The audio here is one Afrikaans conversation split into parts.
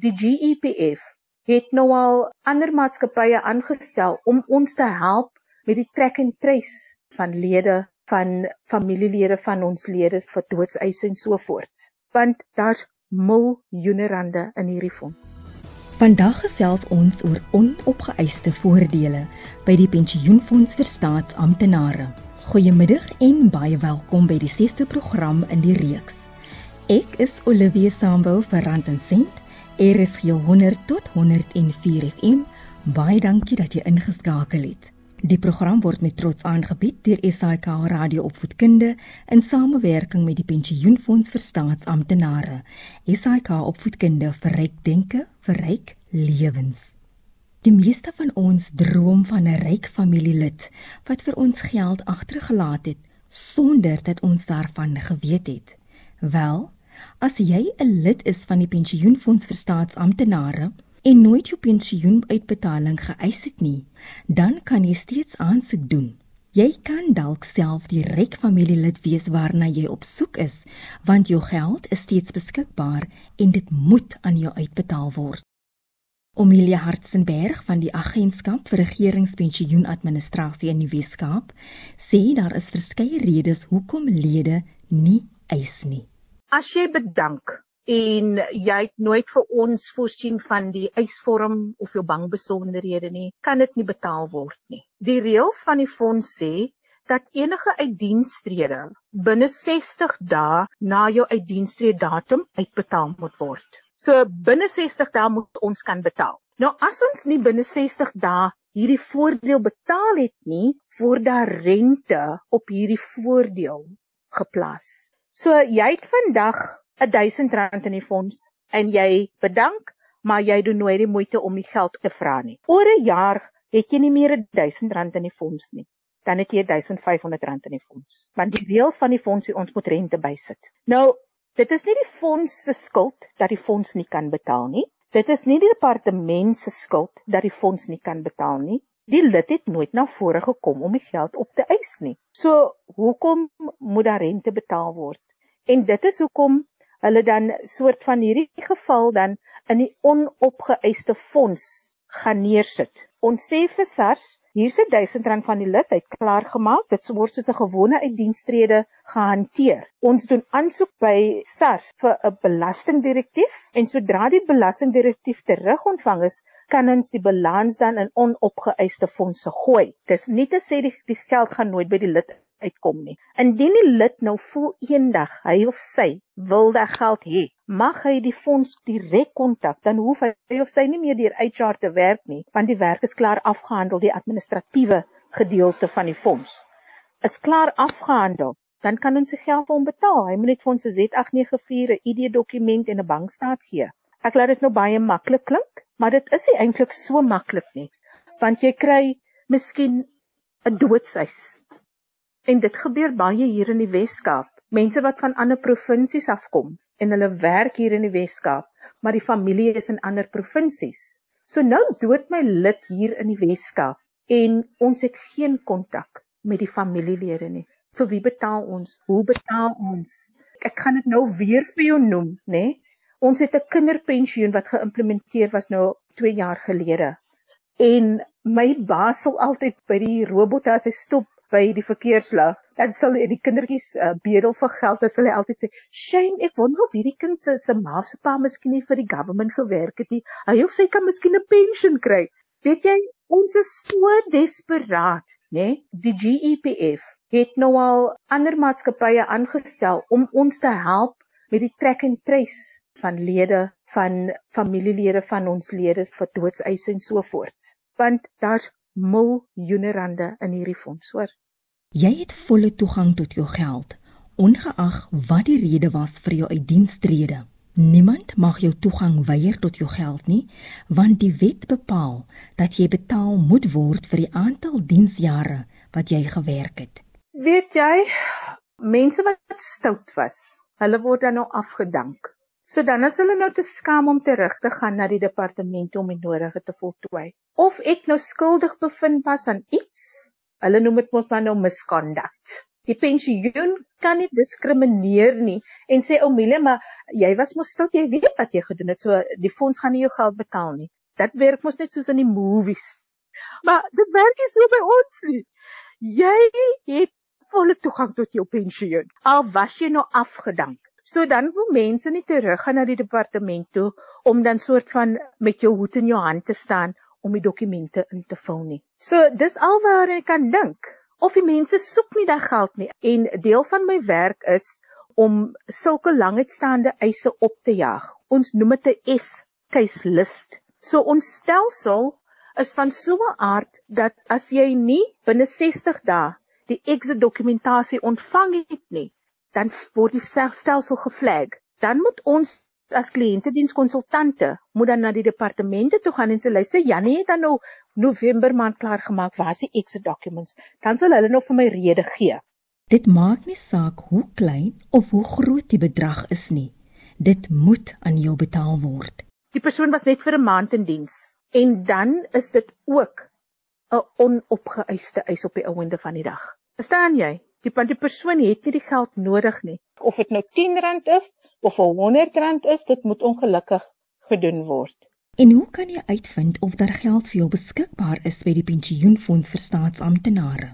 die GEPF het nou al ander maatskappye aangestel om ons te help met die track and trace van lede van familielede van ons lede vir doodseise en so voort. Want daar's miljoene rande in hierdie fonds. Vandag gesels ons oor onopgeëiste voordele by die pensioenfonds vir staatsamptenare. Goeiemiddag en baie welkom by die 6ste program in die reeks. Ek is Olivia Sambo vir Rand en Sent. RSG 100 tot 104 FM. Baie dankie dat jy ingeskakel het. Die program word met trots aangebied deur SAK Radio Opvoedkunde in samewerking met die Pensioenfonds vir Staatsamptenare. SAK Opvoedkunde vir ryk denke, vir ryk lewens. Die meeste van ons droom van 'n ryk familielid wat vir ons geld agtergelaat het sonder dat ons daarvan geweet het. Wel, as jy 'n lid is van die Pensioenfonds vir Staatsamptenare, en nooit jou pensioenuitbetaling geëis het nie, dan kan jy steeds aansoek doen. Jy kan dalk self die ryk familielid wees waarna jy op soek is, want jou geld is steeds beskikbaar en dit moet aan jou uitbetaal word. Omelia Hartzenberg van die Agentskap vir Regeringspensioenadministrasie in die Wes-Kaap sê daar is verskeie redes hoekom lede nie eis nie. As jy bedank en jy het nooit vir ons voorsien van die eisvorm of jou bankbesonderhede nie, kan dit nie betaal word nie. Die reëls van die fonds sê dat enige uitdienstrede binne 60 dae na jou uitdienstrede datum uitbetaal moet word. So binne 60 dae moet ons kan betaal. Nou as ons nie binne 60 dae hierdie voordeel betaal het nie, word daar rente op hierdie voordeel geplaas. So jy het vandag R1000 in die fonds en jy bedank, maar jy doen nooit die moeite om die geld te vra nie. Oor 'n jaar het jy nie meer R1000 in die fonds nie. Dan het jy R1500 in die fonds. Want die reëls van die fonds sê ons moet rente bysit. Nou, dit is nie die fonds se skuld dat die fonds nie kan betaal nie. Dit is nie die departement se skuld dat die fonds nie kan betaal nie. Die lid het nooit na vore gekom om die geld op te eis nie. So, hoekom moet daar rente betaal word? En dit is hoekom hulle dan soort van hierdie geval dan in die onopgeëiste fonds gaan neersit. Ons sê vir SARS, hier's 'n R1000 van die lid, hy't klaar gemaak, dit word soos 'n gewone uitdienstrede gehanteer. Ons doen aansoek by SARS vir 'n belastingdirektief en sodra die belastingdirektief terugontvang is, kan ons die balans dan in onopgeëiste fondse gooi. Dis nie te sê die, die geld gaan nooit by die lid uitkom nie. Indien die lid nou voel eendag hy of sy wil daai geld hê, mag hy die fonds direk kontak, dan hoef hy of sy nie meer deur HR te werk nie, want die werk is klaar afgehandel, die administratiewe gedeelte van die fonds is klaar afgehandel. Dan kan ons sy geld vir hom betaal. Hy moet net vir ons 'n Z894, 'n ID-dokument en 'n bankstaat gee. Ek laat dit nou baie maklik klink, maar dit is nie eintlik so maklik nie, want jy kry miskien 'n doodseis En dit gebeur baie hier in die Wes-Kaap. Mense wat van ander provinsies afkom en hulle werk hier in die Wes-Kaap, maar die familie is in ander provinsies. So nou dood my lid hier in die Wes-Kaap en ons het geen kontak met die familielede nie. Vir wie betaal ons? Hoe betaal ons? Ek gaan dit nou weer vir jou noem, nê? Ons het 'n kinderpensioen wat geïmplementeer was nou 2 jaar gelede. En my baas sal altyd by die robot as hy stop by die verkeerslig, dan sal die kindertjies uh, bedel vir geld, dan sal hy altyd sê, "Shame, ek wonder of hierdie kind se se ma se pa miskien nie vir die government gewerk het nie. Hy of sy kan miskien 'n pensioen kry." Weet jy, ons is so desperaat, né? Nee? Die GEPF het nou al ander maatskappye aangestel om ons te help met die track and trace van lede van familielede van ons lede vir doodseise en so voort. Want daar's miljoene rande in hierdie fonds, hoor. Jy het volle toegang tot jou geld, ongeag wat die rede was vir jou uitdienstrede. Niemand mag jou toegang weier tot jou geld nie, want die wet bepaal dat jy betaal moet word vir die aantal diensjare wat jy gewerk het. Weet jy, mense wat stout was, hulle word dan nou afgedank. So dan is hulle nou te skaam om terug te gaan na die departement om die nodige te voltooi. Of ek nou skuldig bevind was aan iets, hulle noem dit mos maar nou misconduct. Die pensioen kan nie diskrimineer nie en sê ou Mille, maar jy was mos stout, jy weet wat jy gedoen het, so die fonds gaan nie jou geld betaal nie. Dit werk mos net soos in die movies. Maar dit werk nie so by ons nie. Jy het volle toegang tot jou pensioen. Al was jy nou afgedank. So dan wil mense nie teruggaan na die departement toe om dan soort van met jou hoed in jou hand te staan om die dokumente in te vul nie. So dis alwaar ek kan dink of die mense soek nie daai geld nie en deel van my werk is om sulke languitstaande eise op te jaag. Ons noem dit 'n S case list. So ons stelsel is van so 'n aard dat as jy nie binne 60 dae die exit dokumentasie ontvang het nie, dan word die stelsel geflag. Dan moet ons as kliëntedienskonsultante moet dan na die departemente toe gaan en sê luister Jannie het dan nou November maand klaar gemaak waar is die exit documents? Dan sal hulle nog vir my rede gee. Dit maak nie saak hoe klein of hoe groot die bedrag is nie. Dit moet aan jou betaal word. Die persoon was net vir 'n maand in diens. En dan is dit ook 'n onopgeëiste eis op die ouende van die dag. Verstaan jy die want die persoon het nie die geld nodig nie of dit nou R10 is of 'n R100 is, dit moet ongelukkig gedoen word. En hoe kan jy uitvind of daar geld vir jou beskikbaar is by die pensioenfonds vir staatsamptenare?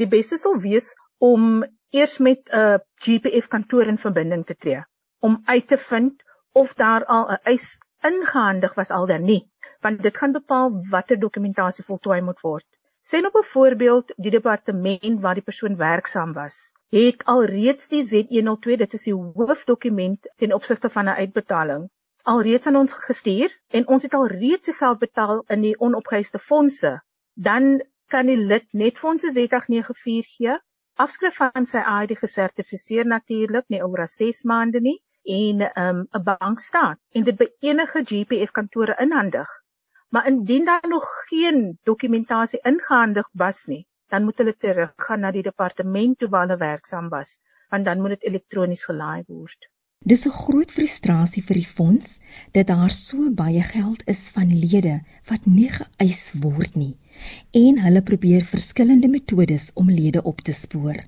Die beste sal wees om eers met 'n GPF kantoor in verbinding te tree om uit te vind of daar al 'n eis ingehandig was al dan nie, want dit gaan bepaal watter dokumentasie voltooi moet word. Sien op 'n voorbeeld die departement waar die persoon werksaam was het alreeds die Z102, dit is die hoofdokument ten opsigte van 'n uitbetaling, alreeds aan ons gestuur en ons het alreeds die geld betaal in die onopgeëiste fondse. Dan kan die lid net 'n Z894 gee, afskrif van sy ID gesertifiseer natuurlik, nie oor as 6 maande nie en um, 'n um, bank staan en dit by enige GPF kantore inhandig. Maar indien daar nog geen dokumentasie ingehandig was nie, dan moet hulle teruggaan na die departement toe waar hulle werksaam was, want dan moet dit elektronies gelaai word. Dis 'n groot frustrasie vir die fonds dat daar so baie geld is van lede wat nie geëis word nie en hulle probeer verskillende metodes om lede op te spoor.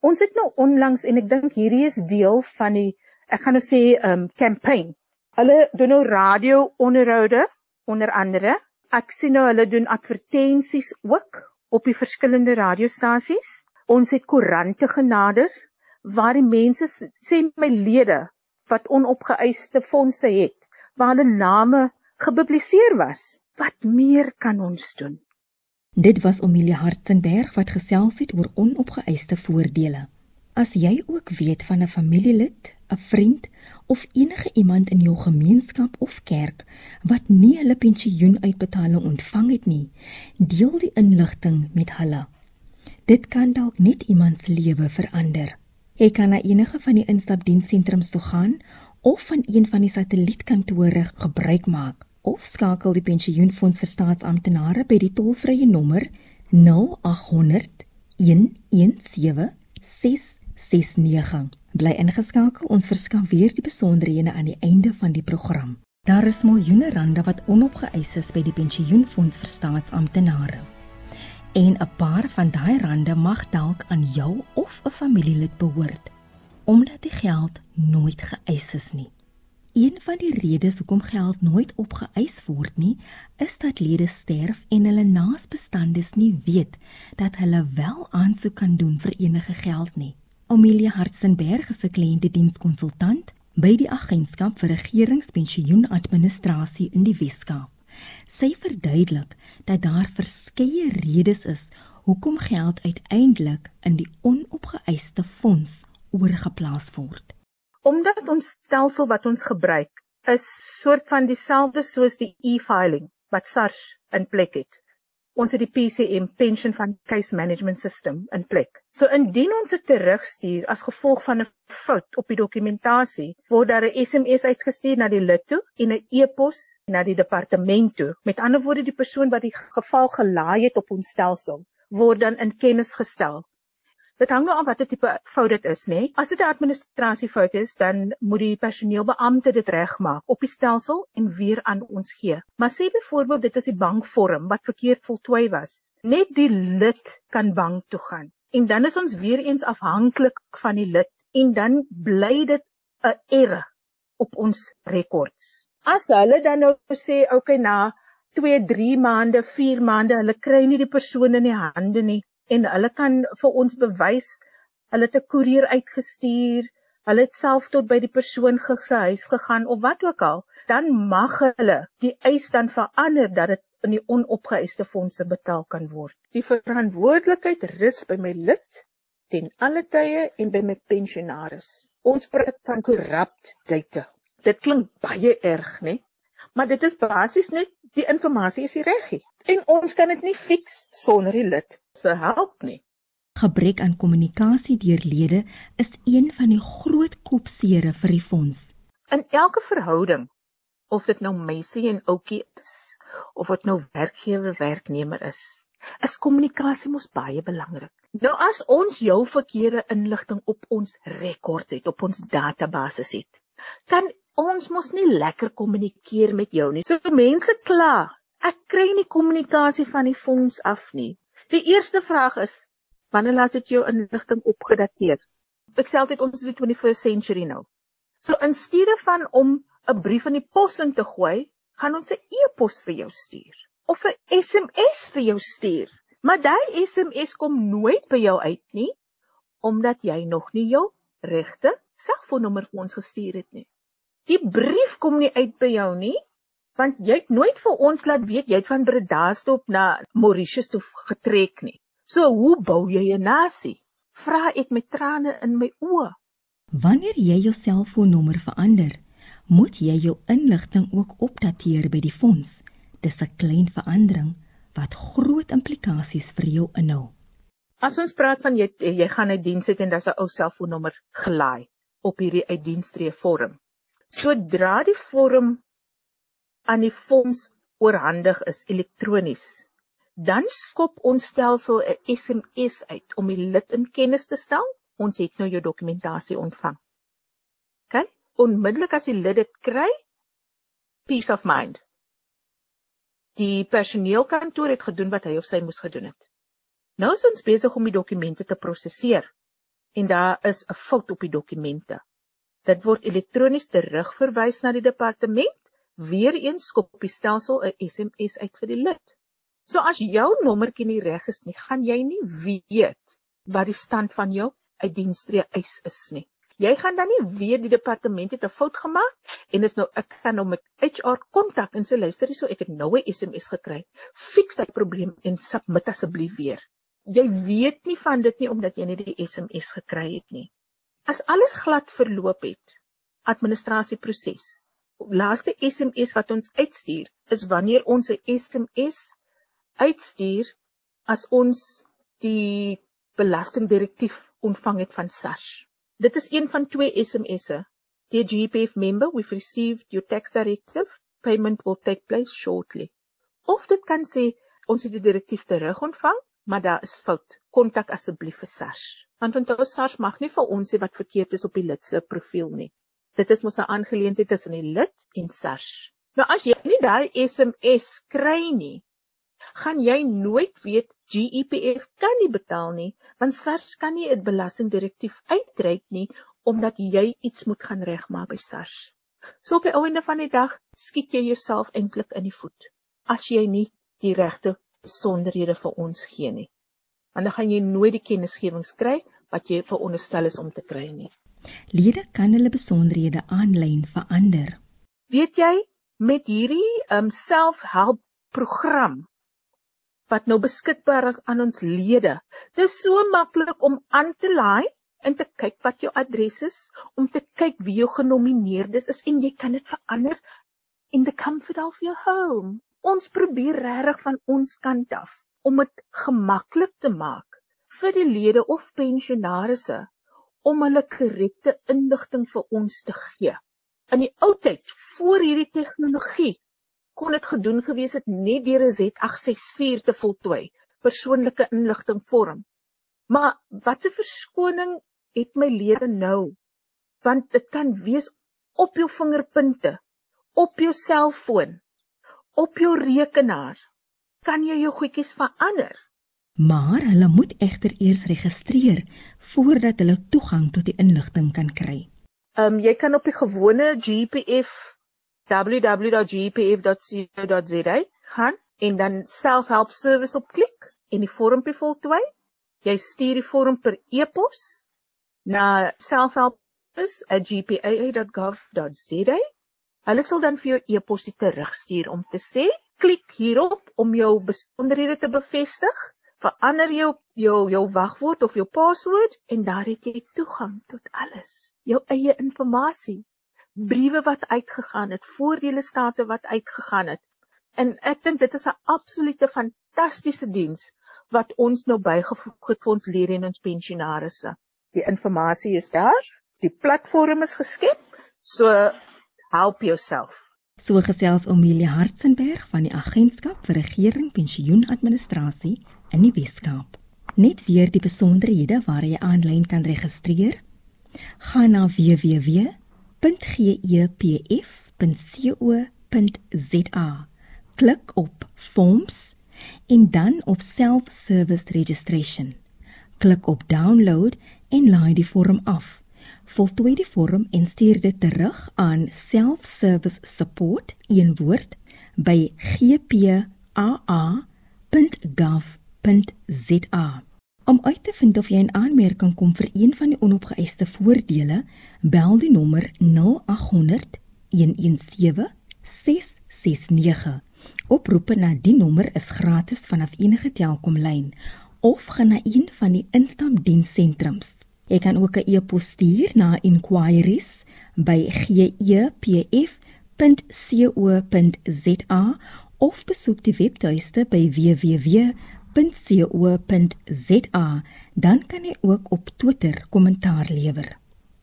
Ons het nou onlangs en ek dink hierdie is deel van die ek gaan nou sê 'n um, campaign. Hulle doen nou radio onderhoude onder andere. Ek sien nou hulle doen advertensies ook op die verskillende radiostasies. Ons het koerante genader waar die mense sê my lede wat onopgeëiste fondse het, waar hulle name gepubliseer was. Wat meer kan ons doen? Dit was Omilie Hartzenberg wat gesels het oor onopgeëiste voordele. As jy ook weet van 'n familielid, 'n vriend of enige iemand in jou gemeenskap of kerk wat nie hulle pensioenuitbetaling ontvang het nie, deel die inligting met hulle. Dit kan dalk net iemand se lewe verander. Jy kan na enige van die instapdienssentrums toe gaan of van een van die satellietkantore gebruik maak of skakel die pensioenfonds vir staatsamptenare by die tolvrye nommer 0800 117 669. Bly ingeskakel, ons verskaf weer die besonderhede aan die einde van die program. Daar is miljoene rande wat onopgeëis is by die pensioenfonds vir staatsamptenare. En 'n paar van daai rande mag dalk aan jou of 'n familielid behoort, omdat die geld nooit geëis is nie. Een van die redes hoekom geld nooit opgeëis word nie, is dat lede sterf en hulle naasbestandes nie weet dat hulle wel aansoek kan doen vir enige geld nie. Amelia Hartzenberg is 'n kliëntedienskonsultant by die Agentskap vir Regeringspensioenadministrasie in die Weskaap. Sy verduidelik dat daar verskeie redes is hoekom geld uiteindelik in die onopgeëiste fonds oorgeplaas word. Omdat ons stelsel wat ons gebruik is soort van dieselfde soos die e-filing wat SARS in plek het ons het die PCM pension van case management system in plek. So indien ons dit terugstuur as gevolg van 'n fout op die dokumentasie, word daar 'n SMS uitgestuur na die lid toe en 'n e-pos na die departement toe. Met ander woorde, die persoon wat die geval gelaai het op ons stelsel, word dan in kennis gestel Dit hang nou af watter tipe fout dit is, nê? As dit 'n administrasiefout is, dan moet die personeelbeampte dit regmaak op die stelsel en weer aan ons gee. Maar sê byvoorbeeld dit is die bankvorm wat verkeerd voltooi was. Net die lid kan bank toe gaan en dan is ons weer eens afhanklik van die lid en dan bly dit 'n erre op ons rekords. As hulle dan nou sê okay na 2, 3 maande, 4 maande, hulle kry nie die persoon in die hande nie en hulle kan vir ons bewys hulle het 'n koerier uitgestuur, hulle het self tot by die persoon se huis gegaan of wat ook al, dan mag hulle die eis dan verander dat dit in die onopgeëiste fondse betaal kan word. Die verantwoordelikheid rus by my lid ten alle tye en by my pensionaris. Ons praat van corrupt data. Dit klink baie erg, né? Maar dit is basies net die inligting is reg en ons kan dit nie fix sonder die lid se hulp nie. Gebrek aan kommunikasie deur lede is een van die groot kopsere vir die fonds. In elke verhouding, of dit nou meisie en ouetjie is, of wat nou werkgewer werknemer is. Is kommunikasie mos baie belangrik. Nou as ons jou verkeerde inligting op ons rekord het, op ons database het, kan ons mos nie lekker kommunikeer met jou nie. So mense kla, ek kry nie kommunikasie van die fonds af nie. Die eerste vraag is, wanneer laat dit jou inligting opgedateer? Ek sê altyd ons is die 21st century nou. So in steede van om 'n brief in die pos in te gooi, gaan ons 'n e-pos vir jou stuur of 'n SMS vir jou stuur. Maar daai SMS kom nooit by jou uit nie omdat jy nog nie jou regte selfoonnommer vir ons gestuur het nie. Die brief kom nie uit by jou nie want jy het nooit vir ons laat weet jy het van Bredasdorp na Mauritius toe getrek nie. So hoe bou jy 'n nasie? Vra ek met trane in my oë. Wanneer jy jou selfoonnommer verander, moet jy jou inligting ook opdateer by die fonds. Dis 'n klein verandering wat groot implikasies vir jou inhou. As ons praat van jy jy gaan 'n diens het en daar's 'n ou selfoonnommer gelaai op hierdie uitdienstree vorm. Sodra die vorm aan die fonds oorhandig is elektronies, dan skop ons stelsel 'n SMS uit om die lid in kennis te stel. Ons het nou jou dokumentasie ontvang onmiddellik as die lid dit kry, peace of mind. Die personeelkantoor het gedoen wat hy of sy moes gedoen het. Nou is ons besig om die dokumente te prosesseer en daar is 'n fout op die dokumente. Dit word elektronies terugverwys na die departement. Weereens skop die stelsel 'n SMS uit vir die lid. So as jou nommertjie nie reg is nie, gaan jy nie weet wat die stand van jou uitdienstree eis is nie jy gaan dan nie weet die departement het 'n fout gemaak en is nou ek gaan nou met HR kontak en sê luister hierso ek het nou 'n SMS gekry. Fix daai probleem en submit asseblief weer. Jy weet nie van dit nie omdat jy nie die SMS gekry het nie. As alles glad verloop het, administrasieproses. Laaste SMS wat ons uitstuur is wanneer ons 'n SMS uitstuur as ons die belastingdirektief ontvang het van SARS. Dit is een van twee SMS'e. Dear GPF member, we've received your tax directive. Payment will take place shortly. Of dit kan sê ons het die direktief terug ontvang, maar daar is fout. Kontak asseblief vir SARS. Want onthou SARS mag nie vir ons sê wat verkeerd is op die lid se profiel nie. Dit is mos 'n aangeleentheid tussen die lid en SARS. Nou as jy nie daai SMS kry nie, gaan jy nooit weet GEPF kan nie betaal nie want SARS kan nie 'n belastingdirektief uitreik nie omdat jy iets moet gaan regmaak by SARS. So op die einde van die dag skiet jy jouself eintlik in die voet as jy nie die regte besonderhede vir ons gee nie. Want dan gaan jy nooit die kennisgewings kry wat jy veronderstel is om te kry nie. Lede kan hulle besonderhede aanlyn verander. Weet jy met hierdie um selfhelp program wat nou beskikbaar is aan ons lede. Dit is so maklik om aan te laai en te kyk wat jou adres is, om te kyk wie jou genomineerdes is en jy kan dit verander in the comfort of your home. Ons probeer regtig van ons kant af om dit gemaklik te maak vir die lede of pensionaarsse om hulle korrekte inligting vir ons te gee. In die ou tyd, voor hierdie tegnologie, kon dit gedoen gewees het net deur 'n Z864 te voltooi, persoonlike inligting vorm. Maar wat 'n verskoning het my lede nou? Want dit kan wees op jou vingerpunte, op jou selfoon, op jou rekenaar. Kan jy jou goedjies verander? Maar hulle moet egter eers registreer voordat hulle toegang tot die inligting kan kry. Ehm um, jy kan op die gewone GPF www.gpf.co.za gaan en dan self-help service op klik en die vormpie voltooi. Jy stuur die vorm per e-pos na selfhelp@gpa.gov.za. Hulle sal dan vir jou e-posie terugstuur om te sê klik hierop om jou besonderhede te bevestig verander jou jou jou wagwoord of jou paswoord en daar het jy toegang tot alles. Jou eie inligting. Briewe wat uitgegaan het, voordele state wat uitgegaan het. En ek dink dit is 'n absolute fantastiese diens wat ons nou bygevoeg het vir ons lede en ons pensionaarsse. Die inligting is daar. Die platform is geskep. So help jouself. So gesels Omelia Hartzenberg van die Agentskap vir Regering Pensioenadministrasie in die Weskaap. Net weer die besonderhede waar jy aanlyn kan registreer. Gaan na www.gepf.co.za. Klik op Forms en dan op Self-Service Registration. Klik op Download en laai die vorm af. Voltooi die vorm en stuur dit terug aan Self-Service Support een woord by gpa.gov www.rsg.za. Om uit te vind of jy in aanmerking kom vir een van die onopgeëiste voordele, bel die nommer 0800 117 669. Oproepe na die nommer is gratis vanaf enige Telkomlyn of gaan na een van die instanddienssentrums. Jy kan ook 'n e-pos stuur na inquiries@gepf.co.za of besoek die webtuiste by www www.co.za, dan kan jy ook op Twitter kommentaar lewer.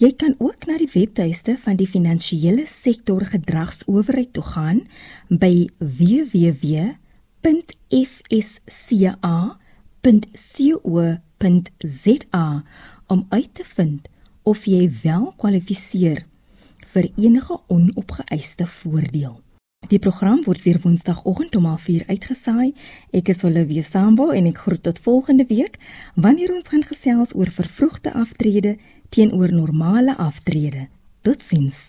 Jy kan ook na die webtuiste van die finansiële sektor gedragsowerheid toe gaan by www.fsca.co.za om uit te vind of jy wel kwalifiseer vir enige onopgeëiste voordeel. Die program word weer Woensdagoggend om 04:00 uitgesaai. Ek is Olivia Sambo en ek groet tot volgende week wanneer ons gaan gesels oor vervroegde aftrede teenoor normale aftrede. Totsiens.